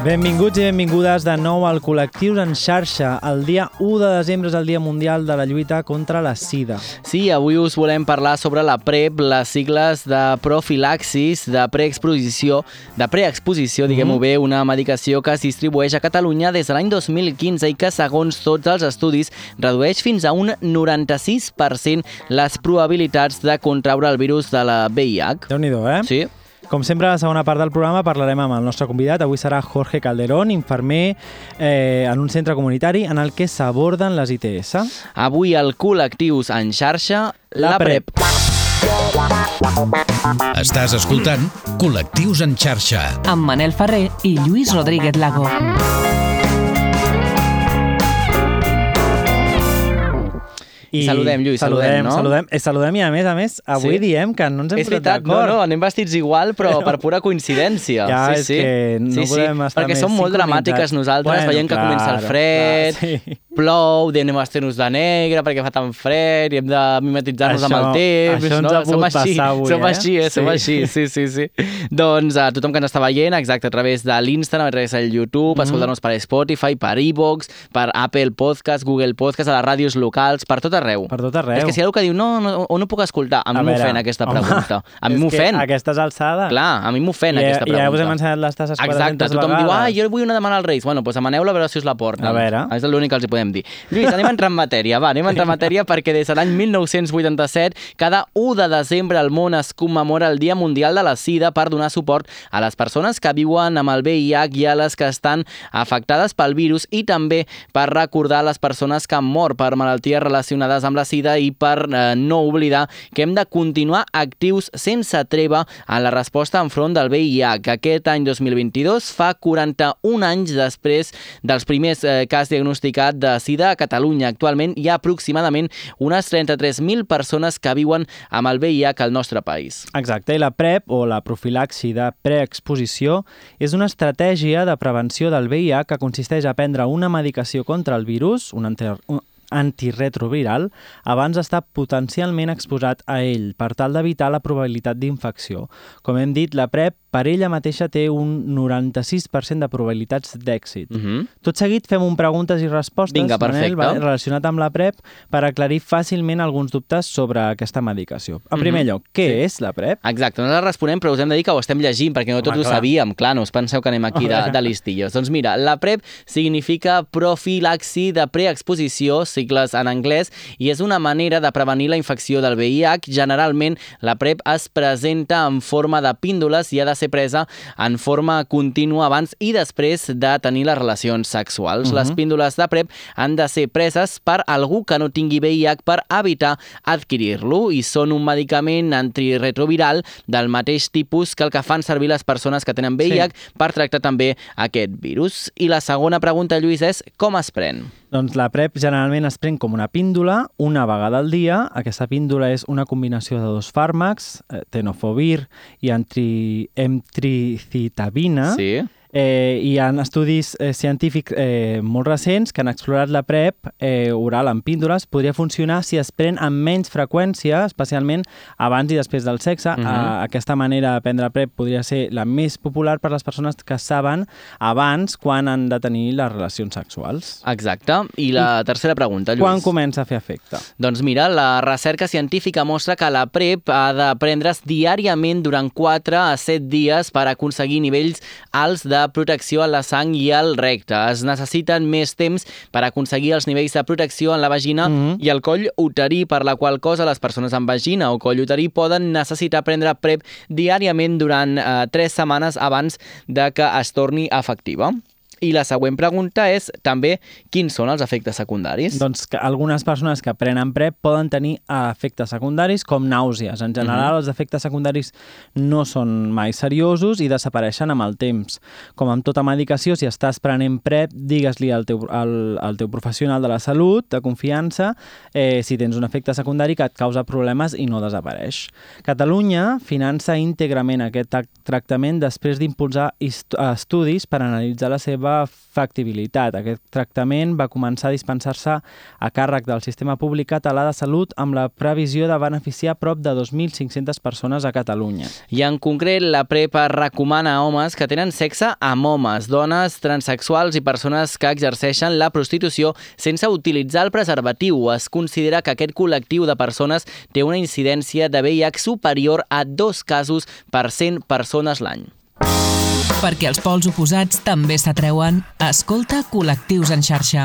Benvinguts i benvingudes de nou al Col·lectius en xarxa. El dia 1 de desembre és el Dia Mundial de la Lluita contra la Sida. Sí, avui us volem parlar sobre la PrEP, les sigles de profilaxis, de preexposició, de preexposició, diguem-ho bé, una medicació que es distribueix a Catalunya des de l'any 2015 i que, segons tots els estudis, redueix fins a un 96% les probabilitats de contraure el virus de la VIH. Déu-n'hi-do, eh? Sí, Com sempre, a la segona part del programa parlarem amb el nostre convidat. Avui serà Jorge Calderón, infermer eh, en un centre comunitari en el que s'aborden les ITS. avui al Col·lectius en xarxa, la, La PrEP. Estàs escoltant Col·lectius en xarxa. amb Manel Ferrer i Lluís Rodríguez Lago. I saludem, Lluís, saludem, no? Saludem, eh, saludem i a més a més, avui Sí. diem que no ens hem És posat veritat, no, d'acord. no, anem vestits igual, però per pura coincidència. Ja, sí, és sí. que no sí, sí, podem estar Perquè més som molt dramàtiques nosaltres, Bueno, veiem que claro, comença el fred, clar, sí. Plou, diem anem a vestir-nos de negre perquè fa tan fred i hem de mimetitzar-nos amb el temps. això ens no? ha som pogut així, passar avui, som eh? així, eh? som Sí. així, sí, sí, sí. doncs a tothom que ens està veient, exacte, a través de l'Instagram, a través del YouTube, Mhm. escoltar-nos per Spotify, per iVoox, per Apple Podcast, Google Podcast, a les ràdios locals, per tot arreu. Per tot arreu. És que si hi ha algú que diu, no, no, on no puc escoltar? A mi m'ofèn aquesta home, pregunta. A mi m'ofèn. A aquestes alçades. Clar, a mi m'ofèn I, aquesta I pregunta. ja us hem ensenyat les tasses 400 Exacte, tothom vegades. diu, ah, jo vull una demanar als Reis. Bueno, doncs demaneu-la a veure si us la porten. A veure. És l'únic que els hi podem dir. Lluís, anem a entrar en matèria, va, anem a entrar en matèria perquè des de l'any 1987, cada 1 de desembre al món es commemora el Dia Mundial de la Sida per donar suport a les persones que viuen amb el VIH i a les que estan afectades pel virus i també per recordar les persones que han mort per malalties relacionades amb la Sida i per eh, no oblidar que hem de continuar actius sense treva en la resposta enfront del VIH. Aquest any 2022 fa 41 anys després dels primers eh, cas diagnosticat de Sida a Catalunya. Actualment hi ha aproximadament unes 33.000 persones que viuen amb el VIH al nostre país. Exacte, i la PrEP, o la profilaxi de preexposició, és una estratègia de prevenció del VIH que consisteix a prendre una medicació contra el virus, un, un antirretroviral, abans d'estar potencialment exposat a ell, per tal d'evitar la probabilitat d'infecció. Com hem dit, la PrEP per ella mateixa té un 96% de probabilitats d'èxit. Uh -huh. Tot seguit fem un preguntes i respostes, Vinga, Manel, perfecte. vale, relacionat amb la PrEP, per aclarir fàcilment alguns dubtes sobre aquesta medicació. En primer Mhm. lloc, què és la PrEP? Exacte, nosaltres responem, però us hem de dir que ho estem llegint, perquè no tots Home, ho clar. sabíem. Clar, no us penseu que anem aquí de, de listillos. Doncs mira, la PrEP significa profilaxi de preexposició, sigles en anglès, i és una manera de prevenir la infecció del VIH. Generalment, la PrEP es presenta en forma de píndoles i ha de ser presa en forma contínua abans i després de tenir les relacions sexuals. Les píndoles de PrEP han de ser preses per algú que no tingui VIH per evitar adquirir-lo i són un medicament antirretroviral del mateix tipus que el que fan servir les persones que tenen VIH per tractar també aquest virus. I la segona pregunta, Lluís, és com es pren? Doncs la PrEP generalment es pren com una píndola una vegada al dia. Aquesta píndola és una combinació de dos fàrmacs, eh, tenofovir i antri... emtricitabina. Sí. Eh, hi ha estudis eh, científics eh, molt recents que han explorat la PrEP eh, oral en píndoles. Podria funcionar si es pren amb menys freqüència, especialment abans i després del sexe. Mhm. eh, aquesta manera de prendre PrEP podria ser la més popular per les persones que saben abans quan han de tenir les relacions sexuals. Exacte. I la tercera pregunta, Lluís. Quan comença a fer efecte? Doncs mira, la recerca científica mostra que la PrEP ha de prendre's diàriament durant 4 a 7 dies per aconseguir nivells alts de protecció a la sang i al recte. Es necessiten més temps per aconseguir els nivells de protecció en la vagina Mhm. i el coll uterí, per la qual cosa les persones amb vagina o coll uterí poden necessitar prendre PrEP diàriament durant eh, 3 setmanes abans de que es torni efectiva. I la següent pregunta és també quins són els efectes secundaris? Doncs que algunes persones que prenen PrEP poden tenir efectes secundaris com nàusees. En general, els efectes secundaris no són mai seriosos i desapareixen amb el temps. Com amb tota medicació, si estàs prenent PrEP, digues-li al, teu, al, al teu professional de la salut, de confiança, eh, si tens un efecte secundari que et causa problemes i no desapareix. Catalunya finança íntegrament aquest tractament després d'impulsar est- estudis per analitzar la seva seva factibilitat. Aquest tractament va començar a dispensar-se a càrrec del sistema públic català de salut amb la previsió de beneficiar prop de 2.500 persones a Catalunya. I en concret, la PrEP es recomana a homes que tenen sexe amb homes, dones transexuals i persones que exerceixen la prostitució sense utilitzar el preservatiu. Es considera que aquest col·lectiu de persones té una incidència de VIH superior a dos casos per 100 persones l'any. Perquè els pols oposats també s'atreuen, escolta Col·lectius en xarxa.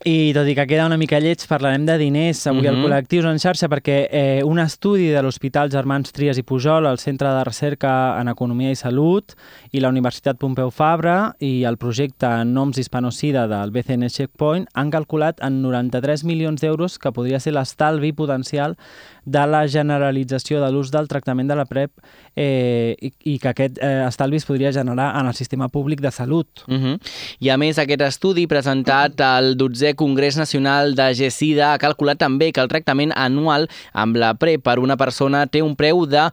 I tot i que queda una mica lleig, parlarem de diners avui al Mhm. Col·lectius en xarxa perquè eh, un estudi de l'Hospital Germans Trias i Pujol, el Centre de Recerca en Economia i Salut i la Universitat Pompeu Fabra i el projecte Noms Hispanocida del BCN Checkpoint han calculat en 93 milions d'euros que podria ser l'estalvi potencial de la generalització de l'ús del tractament de la PrEP eh, i, i que aquest eh, estalvi es podria generar en el sistema públic de salut. Uh -huh. I a més, aquest estudi presentat al 12è Congrés Nacional de GESIDA ha calculat també que el tractament anual amb la PrEP per una persona té un preu de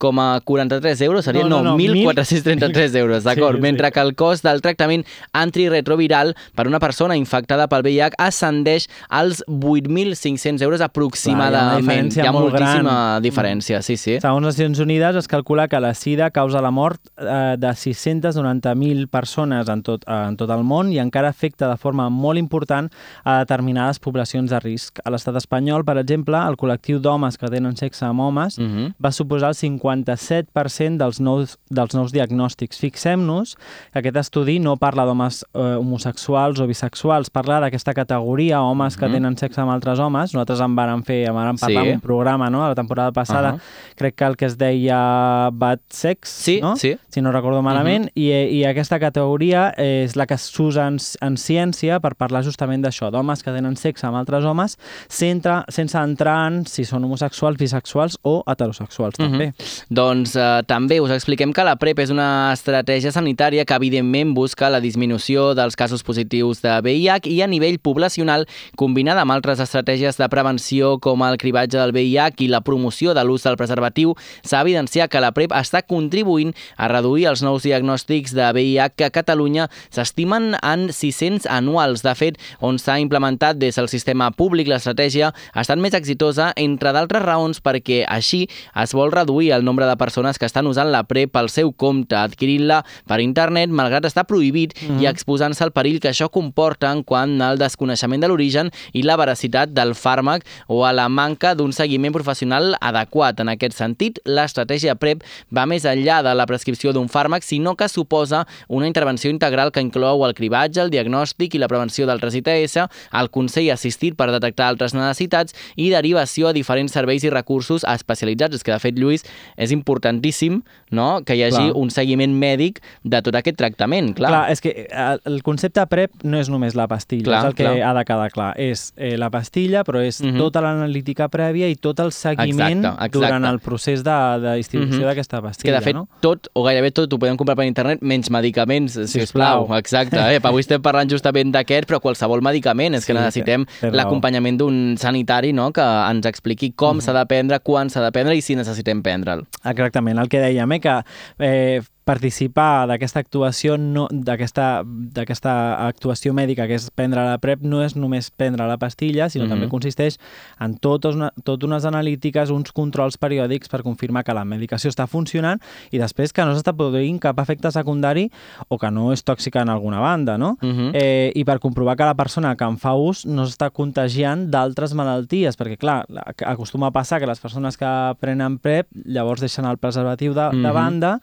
1,43 euros, serien No, no, no, no, 1.433 euros, d'acord? Sí, sí. Mentre que el cost del tractament antiretroviral per una persona infectada pel VIH ascendeix als 8.500 euros aproximadament. diferència Hi ha molt moltíssima gran. diferència, sí, sí. Segons Nacions Unides, es calcula que la sida causa la mort eh, de 690.000 persones en tot, eh, en tot el món i encara afecta de forma molt important a determinades poblacions de risc. A l'estat espanyol, per exemple, el col·lectiu d'homes que tenen sexe amb homes Uh -huh. va suposar el 57% dels nous, dels nous diagnòstics. Fixem-nos que aquest estudi no parla d'homes eh, homosexuals o bisexuals, parla d'aquesta categoria, homes que Mhm. tenen sexe amb altres homes. Nosaltres en vàrem fer, en vàrem parlar Sí. un programa no? la temporada passada, Ahà. crec que el que es deia Bad Sex, Sí, no? sí. si no recordo malament, i, i aquesta categoria és la que s'usa en, en ciència per parlar justament d'això, d'homes que tenen sexe amb altres homes sense, sense entrar en si són homosexuals, bisexuals o heterosexuals Mhm. també. Doncs eh, també us expliquem que la PrEP és una estratègia sanitària que evidentment busca la disminució dels casos positius de VIH i a nivell poblacional, combinada amb altres estratègies de prevenció com el cribatge del VIH i la promoció de l'ús del preservatiu, s'ha evidenciat que la PrEP està contribuint a reduir els nous diagnòstics de VIH que a Catalunya s'estimen en 600 anuals. De fet, on s'ha implementat des del sistema públic, l'estratègia ha estat més exitosa, entre d'altres raons perquè així es vol reduir el nombre de persones que estan usant la PrEP pel seu compte, adquirint-la per internet, malgrat estar prohibit mm -hmm. i exposant-se al perill que això comporta en quant al desconeixement de l'origen i la veracitat del fàrmac o a la manca d'un seguiment professional adequat. En aquest sentit, l'estratègia PrEP va més enllà de la prescripció d'un fàrmac, sinó que suposa una intervenció integral que inclou el cribatge, el diagnòstic i la prevenció d'altres ITS, el consell assistit per detectar altres necessitats i derivació a diferents serveis i recursos especialitzats. És que, de fet, Lluís, és importantíssim no? que hi hagi Clar. un seguiment mèdic de tot aquest tractament, clar. Clar, és que eh, el concepte PrEP no és només la pastilla, Clar, és el que clar. ha de quedar clar. És eh, la pastilla, però és Mhm. tota l'analítica prèvia i tot el seguiment Exacte, exacte. durant el procés de, de distribució Mhm. d'aquesta És que, pastilla, de fet, no? tot, o gairebé tot, ho podem comprar per internet, menys medicaments, si us plau. Exacte. Eh? Avui estem parlant justament d'aquest, però qualsevol medicament. És que Sí, necessitem té raó. l'acompanyament d'un sanitari no? que ens expliqui com Mhm. s'ha de prendre, quan s'ha de prendre i si necessitem prendre'l. Exactament, el que dèiem, eh, eh, participar d'aquesta actuació no, d'aquesta actuació mèdica que és prendre la PrEP no és només prendre la pastilla, sinó Mhm. també consisteix en totes, una, tot unes analítiques, uns controls periòdics per confirmar que la medicació està funcionant i després que no s'està produint cap efecte secundari o que no és tòxica en alguna banda, no? Mhm. eh, i per comprovar que la persona que en fa ús no s'està contagiant d'altres malalties, perquè clar, la- acostuma a passar que les persones que prenen PrEP llavors deixen el preservatiu de, de Mhm. banda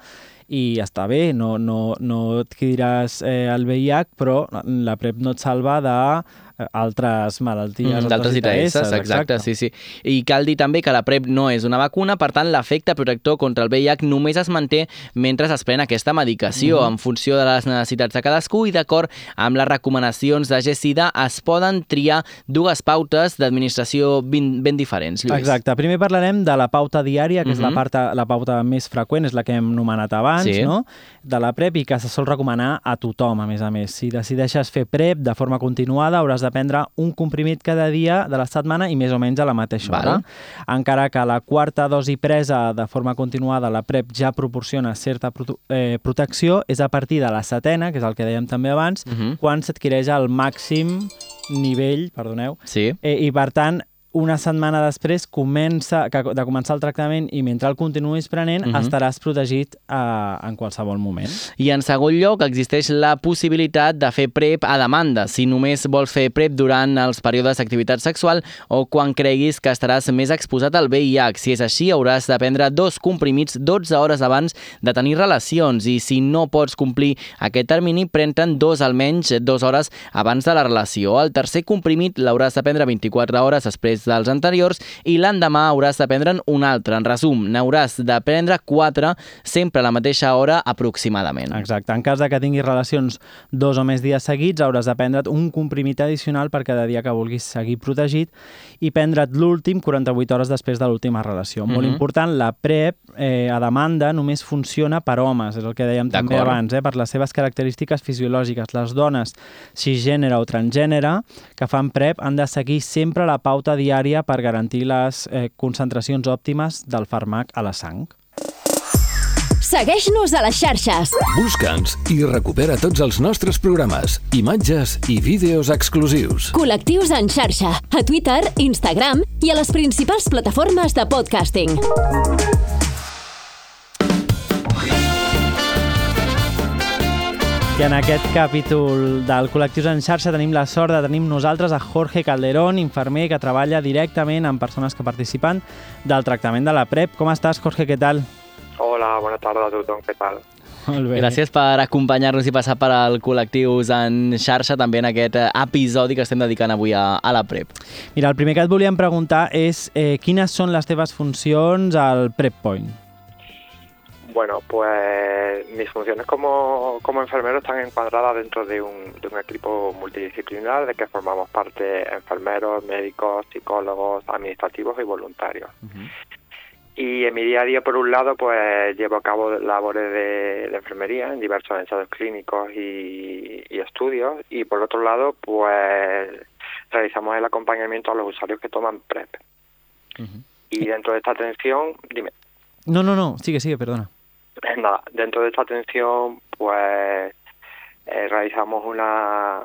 i està bé, no, no, no adquiriràs eh, el VIH, però la PrEP no et salva de altres malalties, Mm, D'altres ITS, exacte, sí, sí. I cal dir també que la PrEP no és una vacuna, per tant, l'efecte protector contra el VIH només es manté mentre es pren aquesta medicació, Mhm. en funció de les necessitats de cadascú i d'acord amb les recomanacions de GESIDA es poden triar dues pautes d'administració ben, ben diferents, Lluís. Exacte. Primer parlarem de la pauta diària, que és la, Mhm. pauta, la pauta més freqüent, és la que hem nomenat abans, Sí. no? de la PrEP i que se sol recomanar a tothom, a més a més. Si decideixes fer PrEP de forma continuada, hauràs de prendre un comprimit cada dia de la setmana i més o menys a la mateixa hora. Encara que la quarta dosi presa de forma continuada, la PrEP ja proporciona certa prote eh, protecció, és a partir de la setena, que és el que dèiem també abans, Uh -huh. quan s'adquireix el màxim nivell, perdoneu, Sí. eh, i per tant una setmana després comença, que, de començar el tractament i mentre el continuïs prenent Mhm. estaràs protegit eh, en qualsevol moment. I en segon lloc, existeix la possibilitat de fer PrEP a demanda, si només vols fer PrEP durant els períodes d'activitat sexual o quan creguis que estaràs més exposat al VIH. Si és així, hauràs de prendre dos comprimits 12 hores abans de tenir relacions i si no pots complir aquest termini, pren-te'n dos almenys dues hores abans de la relació. El tercer comprimit l'hauràs de prendre 24 hores després dels anteriors i l'endemà hauràs de prendre'n un altre. En resum, n'hauràs de prendre 4 sempre a la mateixa hora aproximadament. Exacte. En cas de que tinguis relacions dos o més dies seguits, hauràs de prendre't un comprimit addicional per cada dia que vulguis seguir protegit i prendre't l'últim 48 hores després de l'última relació. Molt Mhm. important, la PrEP eh, a demanda només funciona per homes, és el que dèiem també abans, eh, per les seves característiques fisiològiques. Les dones cisgènere o transgènere que fan PrEP han de seguir sempre la pauta diària per garantir les eh, concentracions òptimes del fàrmac a la sang. Segueix-nos a les xarxes. Busca'ns i recupera tots els nostres programes, imatges i vídeos exclusius. Col·lectius en xarxa, a Twitter, Instagram i a les principals plataformes de podcasting. I en aquest capítol del Col·lectius en xarxa tenim la sort de tenir nosaltres a Jorge Calderón, infermer que treballa directament amb persones que participen del tractament de la PrEP. Com estàs, Jorge? Què tal? Hola, bona tarda a tothom, què tal? Molt bé. Gràcies per acompanyar-nos i passar per al Col·lectius en xarxa també en aquest eh, episodi que estem dedicant avui a, a la PrEP. Mira, el primer que et volíem preguntar és eh, quines són les teves funcions al PrEP Point? Bueno, pues mis funciones como, como enfermero están encuadradas dentro de un, de un equipo multidisciplinar de que formamos parte enfermeros, médicos, psicólogos, administrativos y voluntarios. Y en mi día a día, por un lado, pues llevo a cabo labores de, de enfermería en diversos ensayos clínicos y, y estudios. Y por otro lado, pues realizamos el acompañamiento a los usuarios que toman PrEP. Y dentro de esta atención, dime. No, no, no, sigue, sigue, perdona. Nada, dentro de esta atención, pues eh, realizamos una,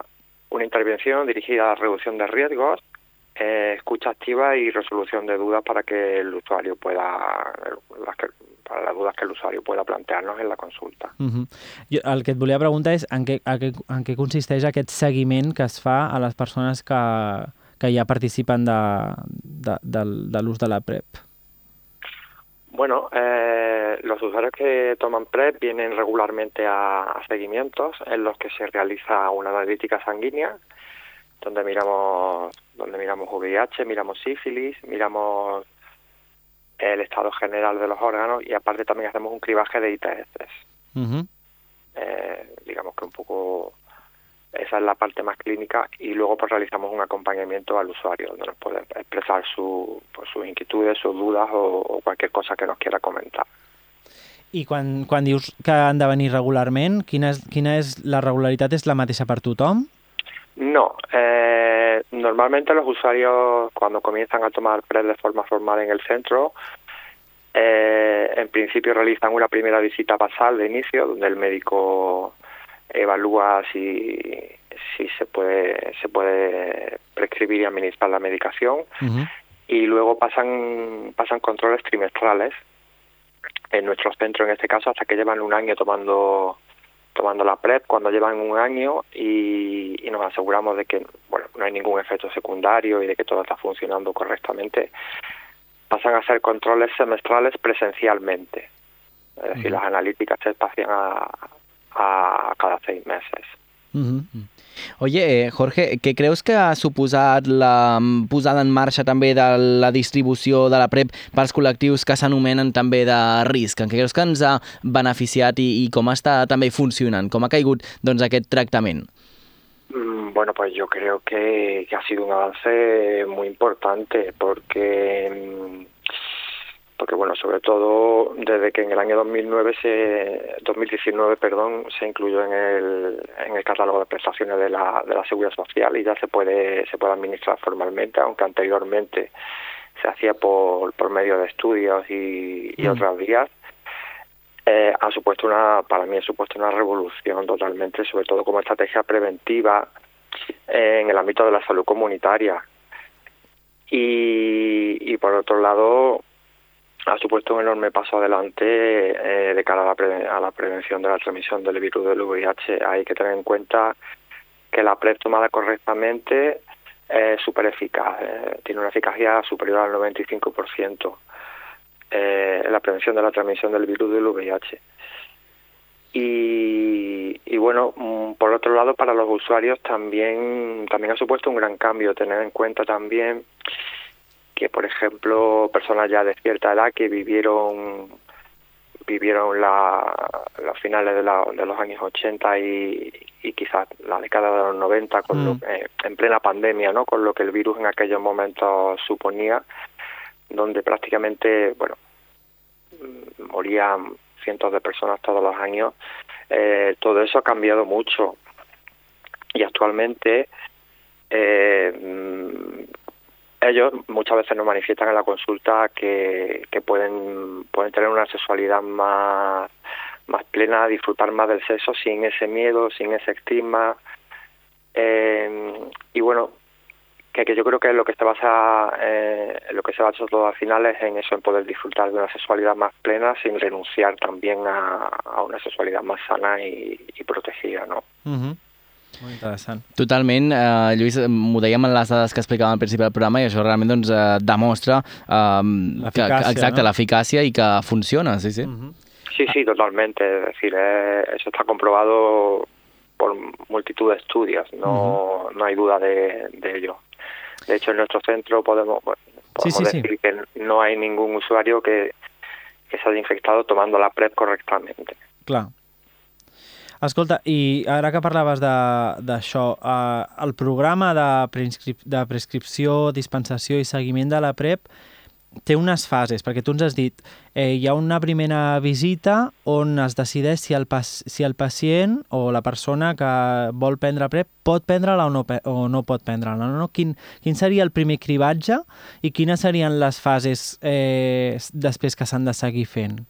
una intervención dirigida a la reducción de riesgos, eh, escucha activa y resolución de dudas para que el usuario pueda, las que, para las dudas que el usuario pueda plantearnos en la consulta. Uh -huh. jo, el que et volia preguntar és en què, a què, en què consisteix aquest seguiment que es fa a les persones que, que ja participen de, de, de, de l'ús de la PrEP. Bueno, eh, los usuarios que toman PrEP vienen regularmente a, a seguimientos en los que se realiza una analítica sanguínea, donde miramos, donde miramos VIH, miramos sífilis, miramos el estado general de los órganos y aparte también hacemos un cribaje de ITS. Uh -huh. Eh, digamos que un poco esa es la parte más clínica y luego pues realizamos un acompañamiento al usuario donde nos puede expresar su, pues, sus inquietudes, sus dudas o, o cualquier cosa que nos quiera comentar. I quan, quan dius que han de venir regularment, quina és, quina és la regularitat? És la mateixa per tothom? No, eh, normalmente los usuarios cuando comienzan a tomar PrEP de forma formal en el centro, eh, en principio realizan una primera visita basal de inicio, donde el médico evalúa si, si se puede se puede prescribir y administrar la medicación. Uh -huh. y luego pasan pasan controles trimestrales en nuestro centro en este caso hasta que llevan un año tomando tomando la PrEP. Cuando llevan un año y, y nos aseguramos de que bueno no hay ningún efecto secundario y de que todo está funcionando correctamente pasan a hacer controles semestrales presencialmente. Es decir las analíticas se espacian a, a cada seis meses Uh -huh. Oye, eh, Jorge, què creus que ha suposat la mm, posada en marxa també de la distribució de la PrEP pels col·lectius que s'anomenen també de risc? En què creus que ens ha beneficiat i, i com està també funcionant? Com ha caigut doncs, aquest tractament? Mm, Bueno, pues yo creo que, que ha sido un avance muy importante porque mm, porque bueno, sobre todo desde que en el año 2009 se, 2019 perdón, se incluyó en el, en el catálogo de prestaciones de la, de la seguridad social y ya se puede, se puede administrar formalmente, aunque anteriormente se hacía por, por medio de estudios y, y Mm. otras vías. Eh, ha supuesto una, para mí ha supuesto una revolución totalmente, sobre todo como estrategia preventiva en el ámbito de la salud comunitaria. Y, y por otro lado, ha supuesto un enorme paso adelante eh, de cara a la, a la prevención de la transmisión del virus del VIH. Hay que tener en cuenta que la PrEP tomada correctamente es súper eficaz, eh, tiene una eficacia superior al 95% eh, en la prevención de la transmisión del virus del VIH. Y, y bueno, mm, por otro lado, para los usuarios también, también ha supuesto un gran cambio tener en cuenta también que, por ejemplo, personas ya de cierta edad que vivieron vivieron la, los finales de, la- de los años 80 y, y quizás la década de los 90 con lo- Mm. eh, en plena pandemia, ¿no? Con lo que el virus en aquellos momentos suponía, donde prácticamente, bueno, mm, morían cientos de personas todos los años. Eh, todo eso ha cambiado mucho y actualmente eh, mm, ellos muchas veces nos manifiestan en la consulta que, pueden tener una sexualidad más plena, disfrutar más del sexo sin ese miedo, sin ese estigma. Eh, y bueno, que, que yo creo que lo que se basa eh, lo que se basa todo al final es en eso, en poder disfrutar de una sexualidad más plena sin renunciar también a, una sexualidad más sana y, y protegida, ¿no? Molt interessant. Totalment, eh, Lluís, m'ho dèiem en les dades que explicàvem al principi del programa i això realment doncs, eh, demostra eh, que, exacte, no? l'eficàcia i que funciona, sí, sí. Mhm. Sí, sí, totalmente. Es decir, eh, eso está comprobado por multitud de estudios, no, no hay duda de, de ello. De hecho, en nuestro centro podemos, Sí, podemos sí, sí. decir que no hay ningún usuario que, que se haya infectado tomando la PrEP correctamente. Clar. Escolta, i ara que parlaves d'això, eh, el programa de, prescrip de prescripció, dispensació i seguiment de la PrEP té unes fases, perquè tu ens has dit eh, hi ha una primera visita on es decideix si el, pas, si el pacient o la persona que vol prendre PrEP pot prendre-la o, no, o no pot prendre-la. No? Quin, quin seria el primer cribatge i quines serien les fases eh, després que s'han de seguir fent?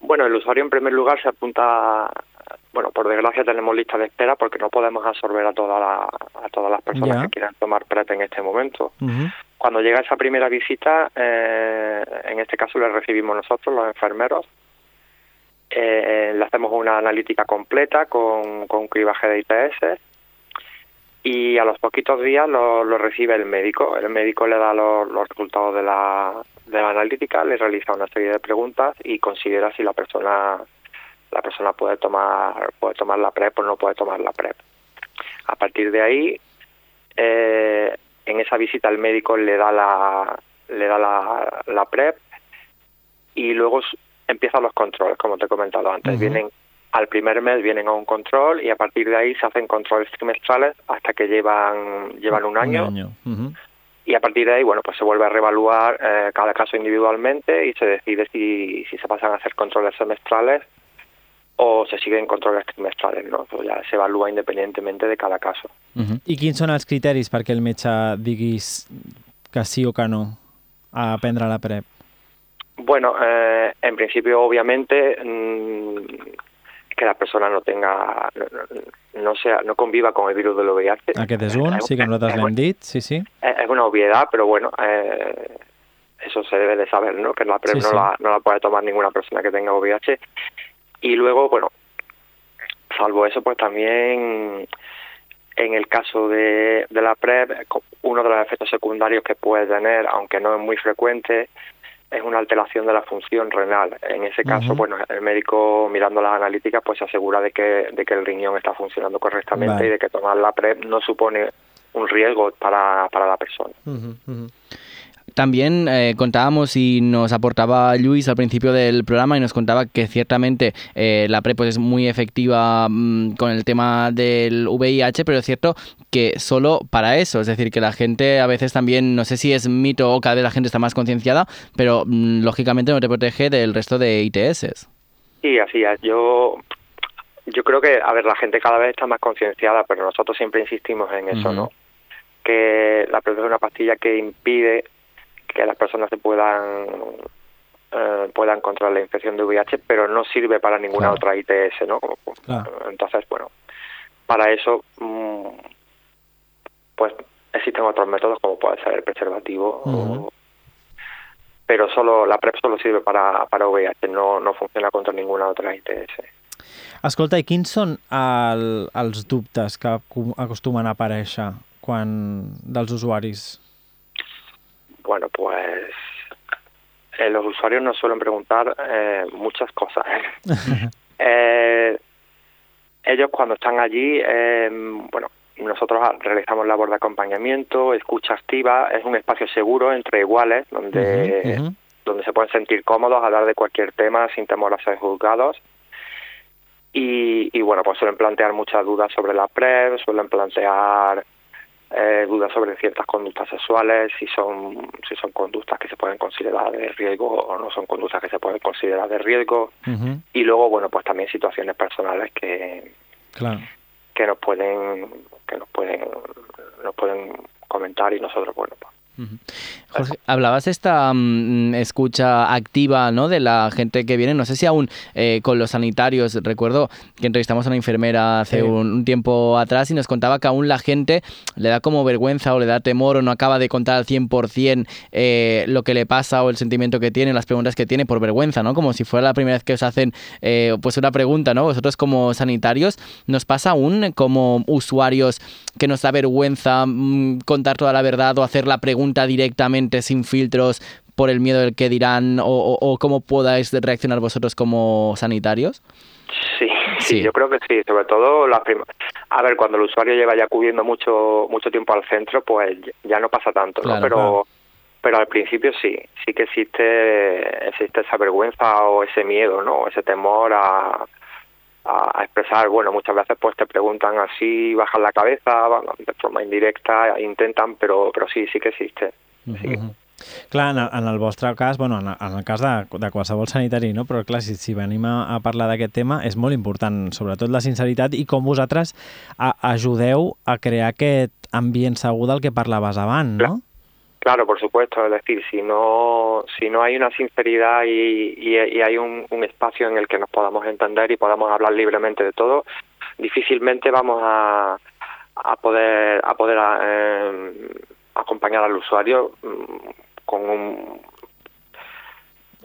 Bueno, el usuario en primer lugar se apunta, bueno, por desgracia tenemos lista de espera porque no podemos absorber a, toda la, a todas las personas que quieran tomar PrEP en este momento. Uh -huh. Cuando llega esa primera visita, eh, en este caso le recibimos nosotros, los enfermeros. Eh, le hacemos una analítica completa con, con un cribaje de ITS y a los poquitos días lo, lo recibe el médico. El médico le da los, los resultados de la, de la analítica, le realiza una serie de preguntas y considera si la persona la persona puede tomar puede tomar la PrEP o no puede tomar la PrEP. A partir de ahí, eh, en esa visita el médico le da la le da la, la PrEP y luego empiezan los controles, como te he comentado antes. Vienen al primer mes vienen a un control y a partir de ahí se hacen controles trimestrales hasta que llevan llevan un año, Un año. Ujú. y a partir de ahí bueno pues se vuelve a reevaluar eh, cada caso individualmente y se decide si, si se pasan a hacer controles semestrales o se siguen controles trimestrales, ¿no? Ya se evalúa independientemente de cada caso. Uh -huh. I quins són els criteris perquè el metge diguis que sí o que no a prendre la PrEP? Bueno, eh, en principio, obviamente, mm, que la persona no tenga, no, no- no sea, no conviva con el virus del VIH. Aquest és un, sí que nosaltres l'hem dit, sí, sí. Es una obviedad, pero bueno, eh, eso se debe de saber, ¿no? Que la PrEP Sí, no, sí. La, no la puede tomar ninguna persona que tenga VIH. Y luego, bueno, salvo eso, pues también en el caso de, de la PrEP, uno de los efectos secundarios que puede tener, aunque no es muy frecuente, es una alteración de la función renal. En ese caso, bueno, el médico mirando las analíticas pues se asegura de que, de que el riñón está funcionando correctamente Vale. y de que tomar la PrEP no supone un riesgo para, para la persona. Uh -huh, uh -huh. También eh, contábamos y nos aportaba Luis al principio del programa y nos contaba que ciertamente eh, la PrEP pues, es muy efectiva mm, con el tema del VIH, pero es cierto que solo para eso, es decir, que la gente a veces también, no sé si es mito o cada vez la gente está más concienciada, pero mm, lógicamente no te protege del resto de ITS. Sí, así es. Yo yo creo que, a ver, la gente cada vez está más concienciada, pero nosotros siempre insistimos en eso, ¿no? Que la PrEP es una pastilla que impide que las personas se puedan eh, puedan controlar la infección de VIH, pero no sirve para ninguna Claro. otra ITS, ¿no? Claro. Entonces, bueno, para eso, mm, pues existen otros métodos como puede ser el preservativo, o- Ujú. pero solo la PrEP solo sirve para, para VIH, no, no funciona contra ninguna otra ITS. Escolta, i quins són el, els dubtes que acostumen a aparèixer quan, dels usuaris? Bueno, pues eh, los usuarios nos suelen preguntar eh, muchas cosas. ¿eh? Eh, ellos cuando están allí, eh, bueno, nosotros realizamos labor de acompañamiento, escucha activa, es un espacio seguro entre iguales donde, donde se pueden sentir cómodos, hablar de cualquier tema sin temor a ser juzgados. Y, y bueno, pues suelen plantear muchas dudas sobre la PrEP, suelen plantear eh, dudas sobre ciertas conductas sexuales, si son, si son conductas que se pueden considerar de riesgo o no son conductas que se pueden considerar de riesgo. Y luego, bueno, pues también situaciones personales que, que nos pueden que nos pueden nos pueden comentar y nosotros, bueno, pues Jorge, hablabas esta mm, escucha activa ¿no? de la gente que viene, no sé si aún eh, con los sanitarios, recuerdo que entrevistamos a una enfermera hace Sí. un, un tiempo atrás y nos contaba que aún la gente le da como vergüenza o le da temor o no acaba de contar al 100% eh, lo que le pasa o el sentimiento que tiene, las preguntas que tiene por vergüenza, ¿no? Como si fuera la primera vez que os hacen eh, pues una pregunta, ¿no? Vosotros como sanitarios, ¿nos pasa aún como usuarios que nos da vergüenza mm, contar toda la verdad o hacer la pregunta directamente sin filtros por el miedo del que dirán o, o- o cómo podáis reaccionar vosotros como sanitarios? Sí, Sí. yo creo que sí, sobre todo las A ver, cuando el usuario lleva ya acudiendo mucho mucho tiempo al centro, pues ya no pasa tanto, ¿no? Pero claro. pero al principio sí, sí que existe existe esa vergüenza o ese miedo, ¿no? Ese temor a a a expresar, bueno, muchas veces pues te preguntan así, bajan la cabeza, de forma indirecta, intentan, pero pero sí, sí que existe. Sí. Ujú. Clar, en el, en el vostre cas, bueno, en, el- en el cas de, de qualsevol sanitari, no? però clar, si, si venim a, a parlar d'aquest tema, és molt important, sobretot la sinceritat i com vosaltres a, ajudeu a crear aquest ambient segur del que parlaves abans, no? Claro, por supuesto. Es decir, si no, si no hay una sinceridad y, y, hay un, espacio en el que nos podamos entender y podamos hablar libremente de todo, difícilmente vamos a, a poder a poder eh, acompañar al usuario mm, con un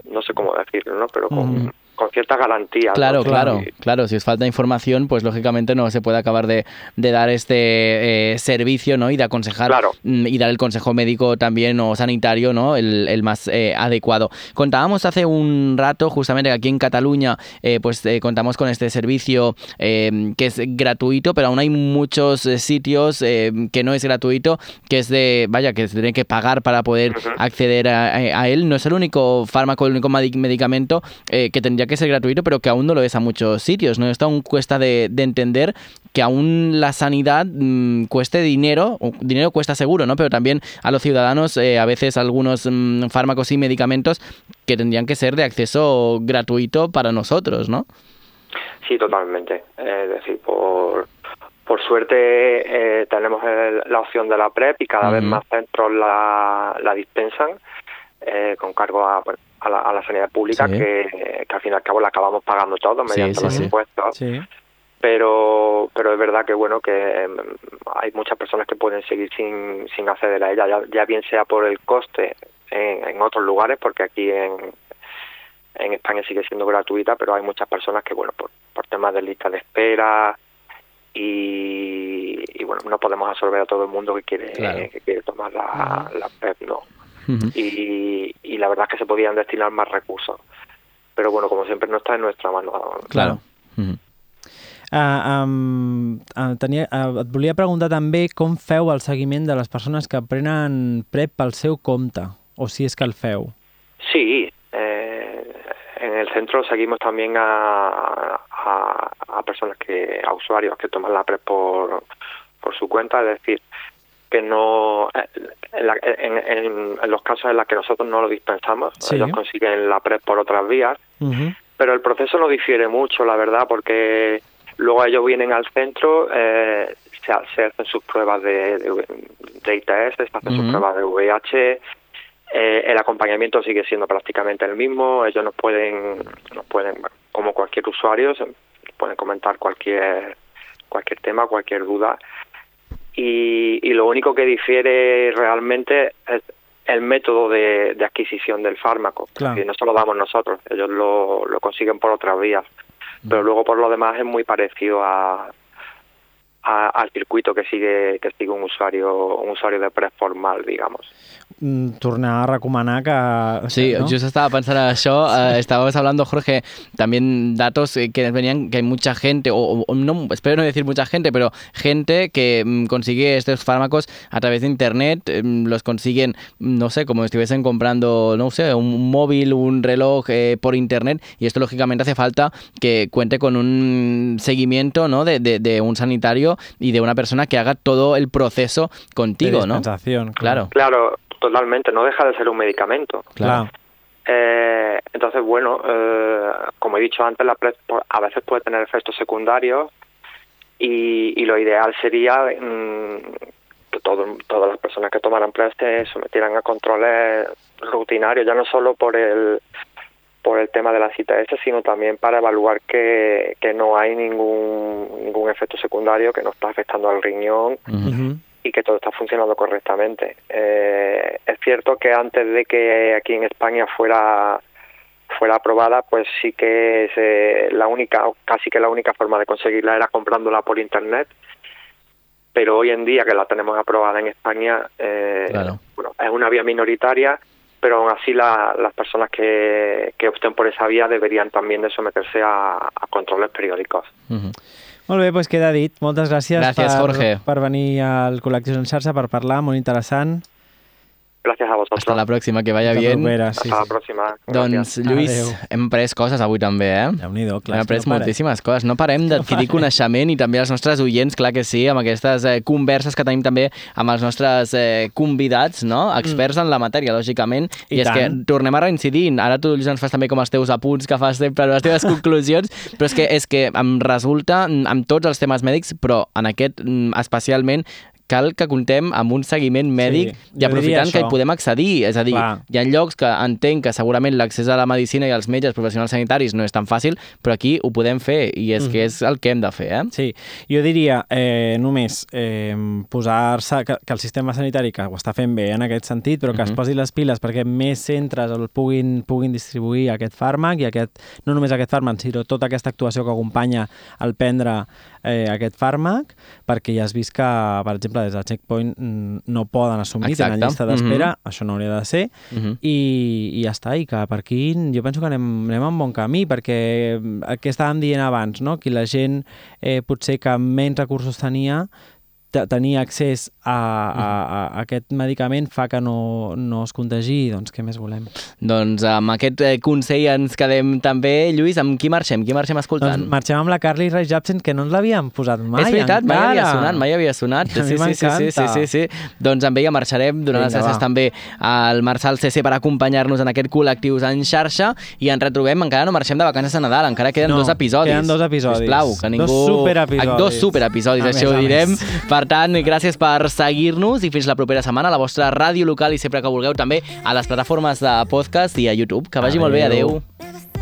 no sé cómo decirlo, ¿no? Pero con, Ujú. Con cierta garantía. ¿no? Claro, claro, claro. Si os falta información, pues lógicamente no se puede acabar de, de dar este eh, servicio, ¿no? Y de aconsejar Claro. mm, y dar el consejo médico también o sanitario, ¿no? El, el más eh, adecuado. Contábamos hace un rato, justamente que aquí en Cataluña, eh, pues eh, contamos con este servicio eh, que es gratuito, pero aún hay muchos eh, sitios eh, que no es gratuito, que es de, vaya, que se tiene que pagar para poder acceder a, a él. No es el único fármaco, el único medicamento eh, que tendría que ser gratuito, pero que aún no lo es a muchos sitios. ¿no? Esto aún cuesta de, de entender que aún la sanidad mm, cueste dinero, dinero cuesta seguro, ¿no? Pero también a los ciudadanos eh, a veces algunos mm, fármacos y medicamentos que tendrían que ser de acceso gratuito para nosotros, ¿no? Sí, totalmente. Eh, Es decir, por, por suerte eh, tenemos el- la opción de la PrEP y cada vez más centros la, la dispensan eh, con cargo a, bueno, a, la, a la sanidad pública Sí. que, que al fin y al cabo la acabamos pagando todos mediante sí, los impuestos. Pero, pero es verdad que bueno que em, hay muchas personas que pueden seguir sin, sin acceder a ella, ya, ya bien sea por el coste en, en otros lugares, porque aquí en, en España sigue siendo gratuita, pero hay muchas personas que, bueno, por, por temas de lista de espera y, y, bueno, no podemos absorber a todo el mundo que quiere Claro. que quiere tomar la, la PrEP, no. Y, y la verdad es que se podían destinar más recursos. Pero bueno, como siempre no está en nuestra mano. Claro. Uh, um, uh, tenia, uh, et volia preguntar també com feu el seguiment de les persones que prenen PrEP pel seu compte. o si és que el feu? Sí, eh, en el centro seguimos también a, a, a personas que, a usuarios que toman la PrEP por, por su cuenta, es decir, que no, eh, la- en- en- en los casos en los que nosotros no lo dispensamos, Sí. ellos consiguen la PrEP por otras vías, Uh pero el proceso no difiere mucho, la verdad, porque luego ellos vienen al centro, eh, se, se hacen sus pruebas de, de, de ITS, se hacen sus pruebas de VIH, eh, el acompañamiento sigue siendo prácticamente el mismo, ellos nos pueden, nos pueden como cualquier usuario, se pueden comentar cualquier cualquier tema, cualquier duda, y, y lo único que difiere realmente es el método de, de adquisición del fármaco. Claro. Y no se lo damos nosotros, ellos lo, lo consiguen por otras vías. Pero luego por lo demás es muy parecido a, a- al circuito que sigue que sigue un usuario un usuario de PrEP formal, digamos. Mm, Tornar a recomanar que... Sí, no? justo estaba pensando en eso. eh, estábamos hablando, Jorge, también datos eh, que venían que hay mucha gente, o, o no, espero no decir mucha gente, pero gente que mm, consigue estos fármacos a través de internet, mm, los consiguen, no sé, como si estuviesen comprando, no sé, un móvil, un reloj eh, por internet, y esto lógicamente hace falta que cuente con un seguimiento ¿no? de, de- de un sanitario y de una persona que haga todo el proceso De contigo, ¿no? dispensación, Claro. Claro, totalmente, no deja de ser un medicamento. Claro. Eh, entonces, bueno, eh, como he dicho antes, la a veces puede tener efectos secundarios y, y lo ideal sería mm, que todo- todas las personas que tomaran PrEP se sometieran a controles rutinarios, ya no solo por el por el tema de las ITS, sino también para evaluar que, que no hay ningún ningún efecto secundario, que no está afectando al riñón y que todo está funcionando correctamente. Eh, es cierto que antes de que aquí en España fuera fuera aprobada, pues sí que se- la única, o casi que la única forma de conseguirla era comprándola por internet. Pero hoy en día que la tenemos aprobada en España, eh, Claro. bueno, es una vía minoritaria, pero aún así la- las personas que, que opten por esa vía deberían también de someterse a, a controles periódicos. Ujú. Molt bé, doncs queda dit. Moltes gràcies, Gràcies, per, Jorge. per venir al Col·lectius en xarxa per parlar, molt interessant. Gracias a vosotros. Hasta la próxima, que vaya Hasta bien. propera, sí, Hasta la sí. próxima. Doncs, Gracias. Lluís, Adéu. hem pres coses avui també, eh? Déu-n'hi-do, clar. Hem que après no moltíssimes coses. No parem d'adquirir coneixement i també els nostres oients, clar que sí, amb aquestes eh, converses que tenim també amb els nostres eh, convidats, no? Experts en la matèria, lògicament. I, I és que tant. tornem a reincidir. Ara tu, Lluís, ens fas també com els teus apunts que fas sempre, les teves conclusions, però és que, és que em resulta, mm, amb tots els temes mèdics, però en aquest mm, especialment, cal que comptem amb un seguiment mèdic jo i aprofitant que hi podem accedir. És a dir, Clar. hi ha llocs que entenc que segurament l'accés a la medicina i als metges professionals sanitaris no és tan fàcil, però aquí ho podem fer i és que és el que hem de fer, eh? Sí, jo diria eh, només eh, posar-se, que, que el sistema sanitari que ho està fent bé en aquest sentit, però que es Mhm. posi les piles perquè més centres el puguin, puguin distribuir aquest fàrmac i aquest, no només aquest fàrmac, sinó tota aquesta actuació que acompanya el prendre eh, aquest fàrmac, perquè ja has vist que, per exemple, des de Checkpoint mm, no poden assumir, Exacte. tenen llista d'espera, Mhm. això no hauria de ser, Uh -huh. i, i ja està, i que per aquí jo penso que anem, anem en bon camí, perquè mm, el que estàvem dient abans, no? que la gent eh, potser que menys recursos tenia, te- tenia accés a, a, a aquest medicament fa que no, no es contagi, doncs què més volem? Doncs amb aquest eh, consell ens quedem també. Lluís, amb qui marxem? Qui marxem escoltant? Doncs marxem amb la Carly Rae Jepsen, que no ens l'havíem posat mai és veritat, mai encara. havia sonat, mai havia sonat. Sí, sí, sí, sí, sí, sí, sí. Doncs amb ella marxarem, donant les Vinga, gràcies va. també al Marçal CC per acompanyar-nos en aquest col·lectius en xarxa i ens retrobem, encara no marxem de vacances a Nadal, encara queden No, dos episodis. queden dos episodis. Sisplau, que ningú... Dos superepisodis. Dos superepisodis, A això més, ho direm. més. Per tant, gràcies per seguir-nos i fins la propera setmana a la vostra ràdio local i sempre que vulgueu també a les plataformes de podcast i a YouTube. Que vagi molt bé, Adéu. adeu.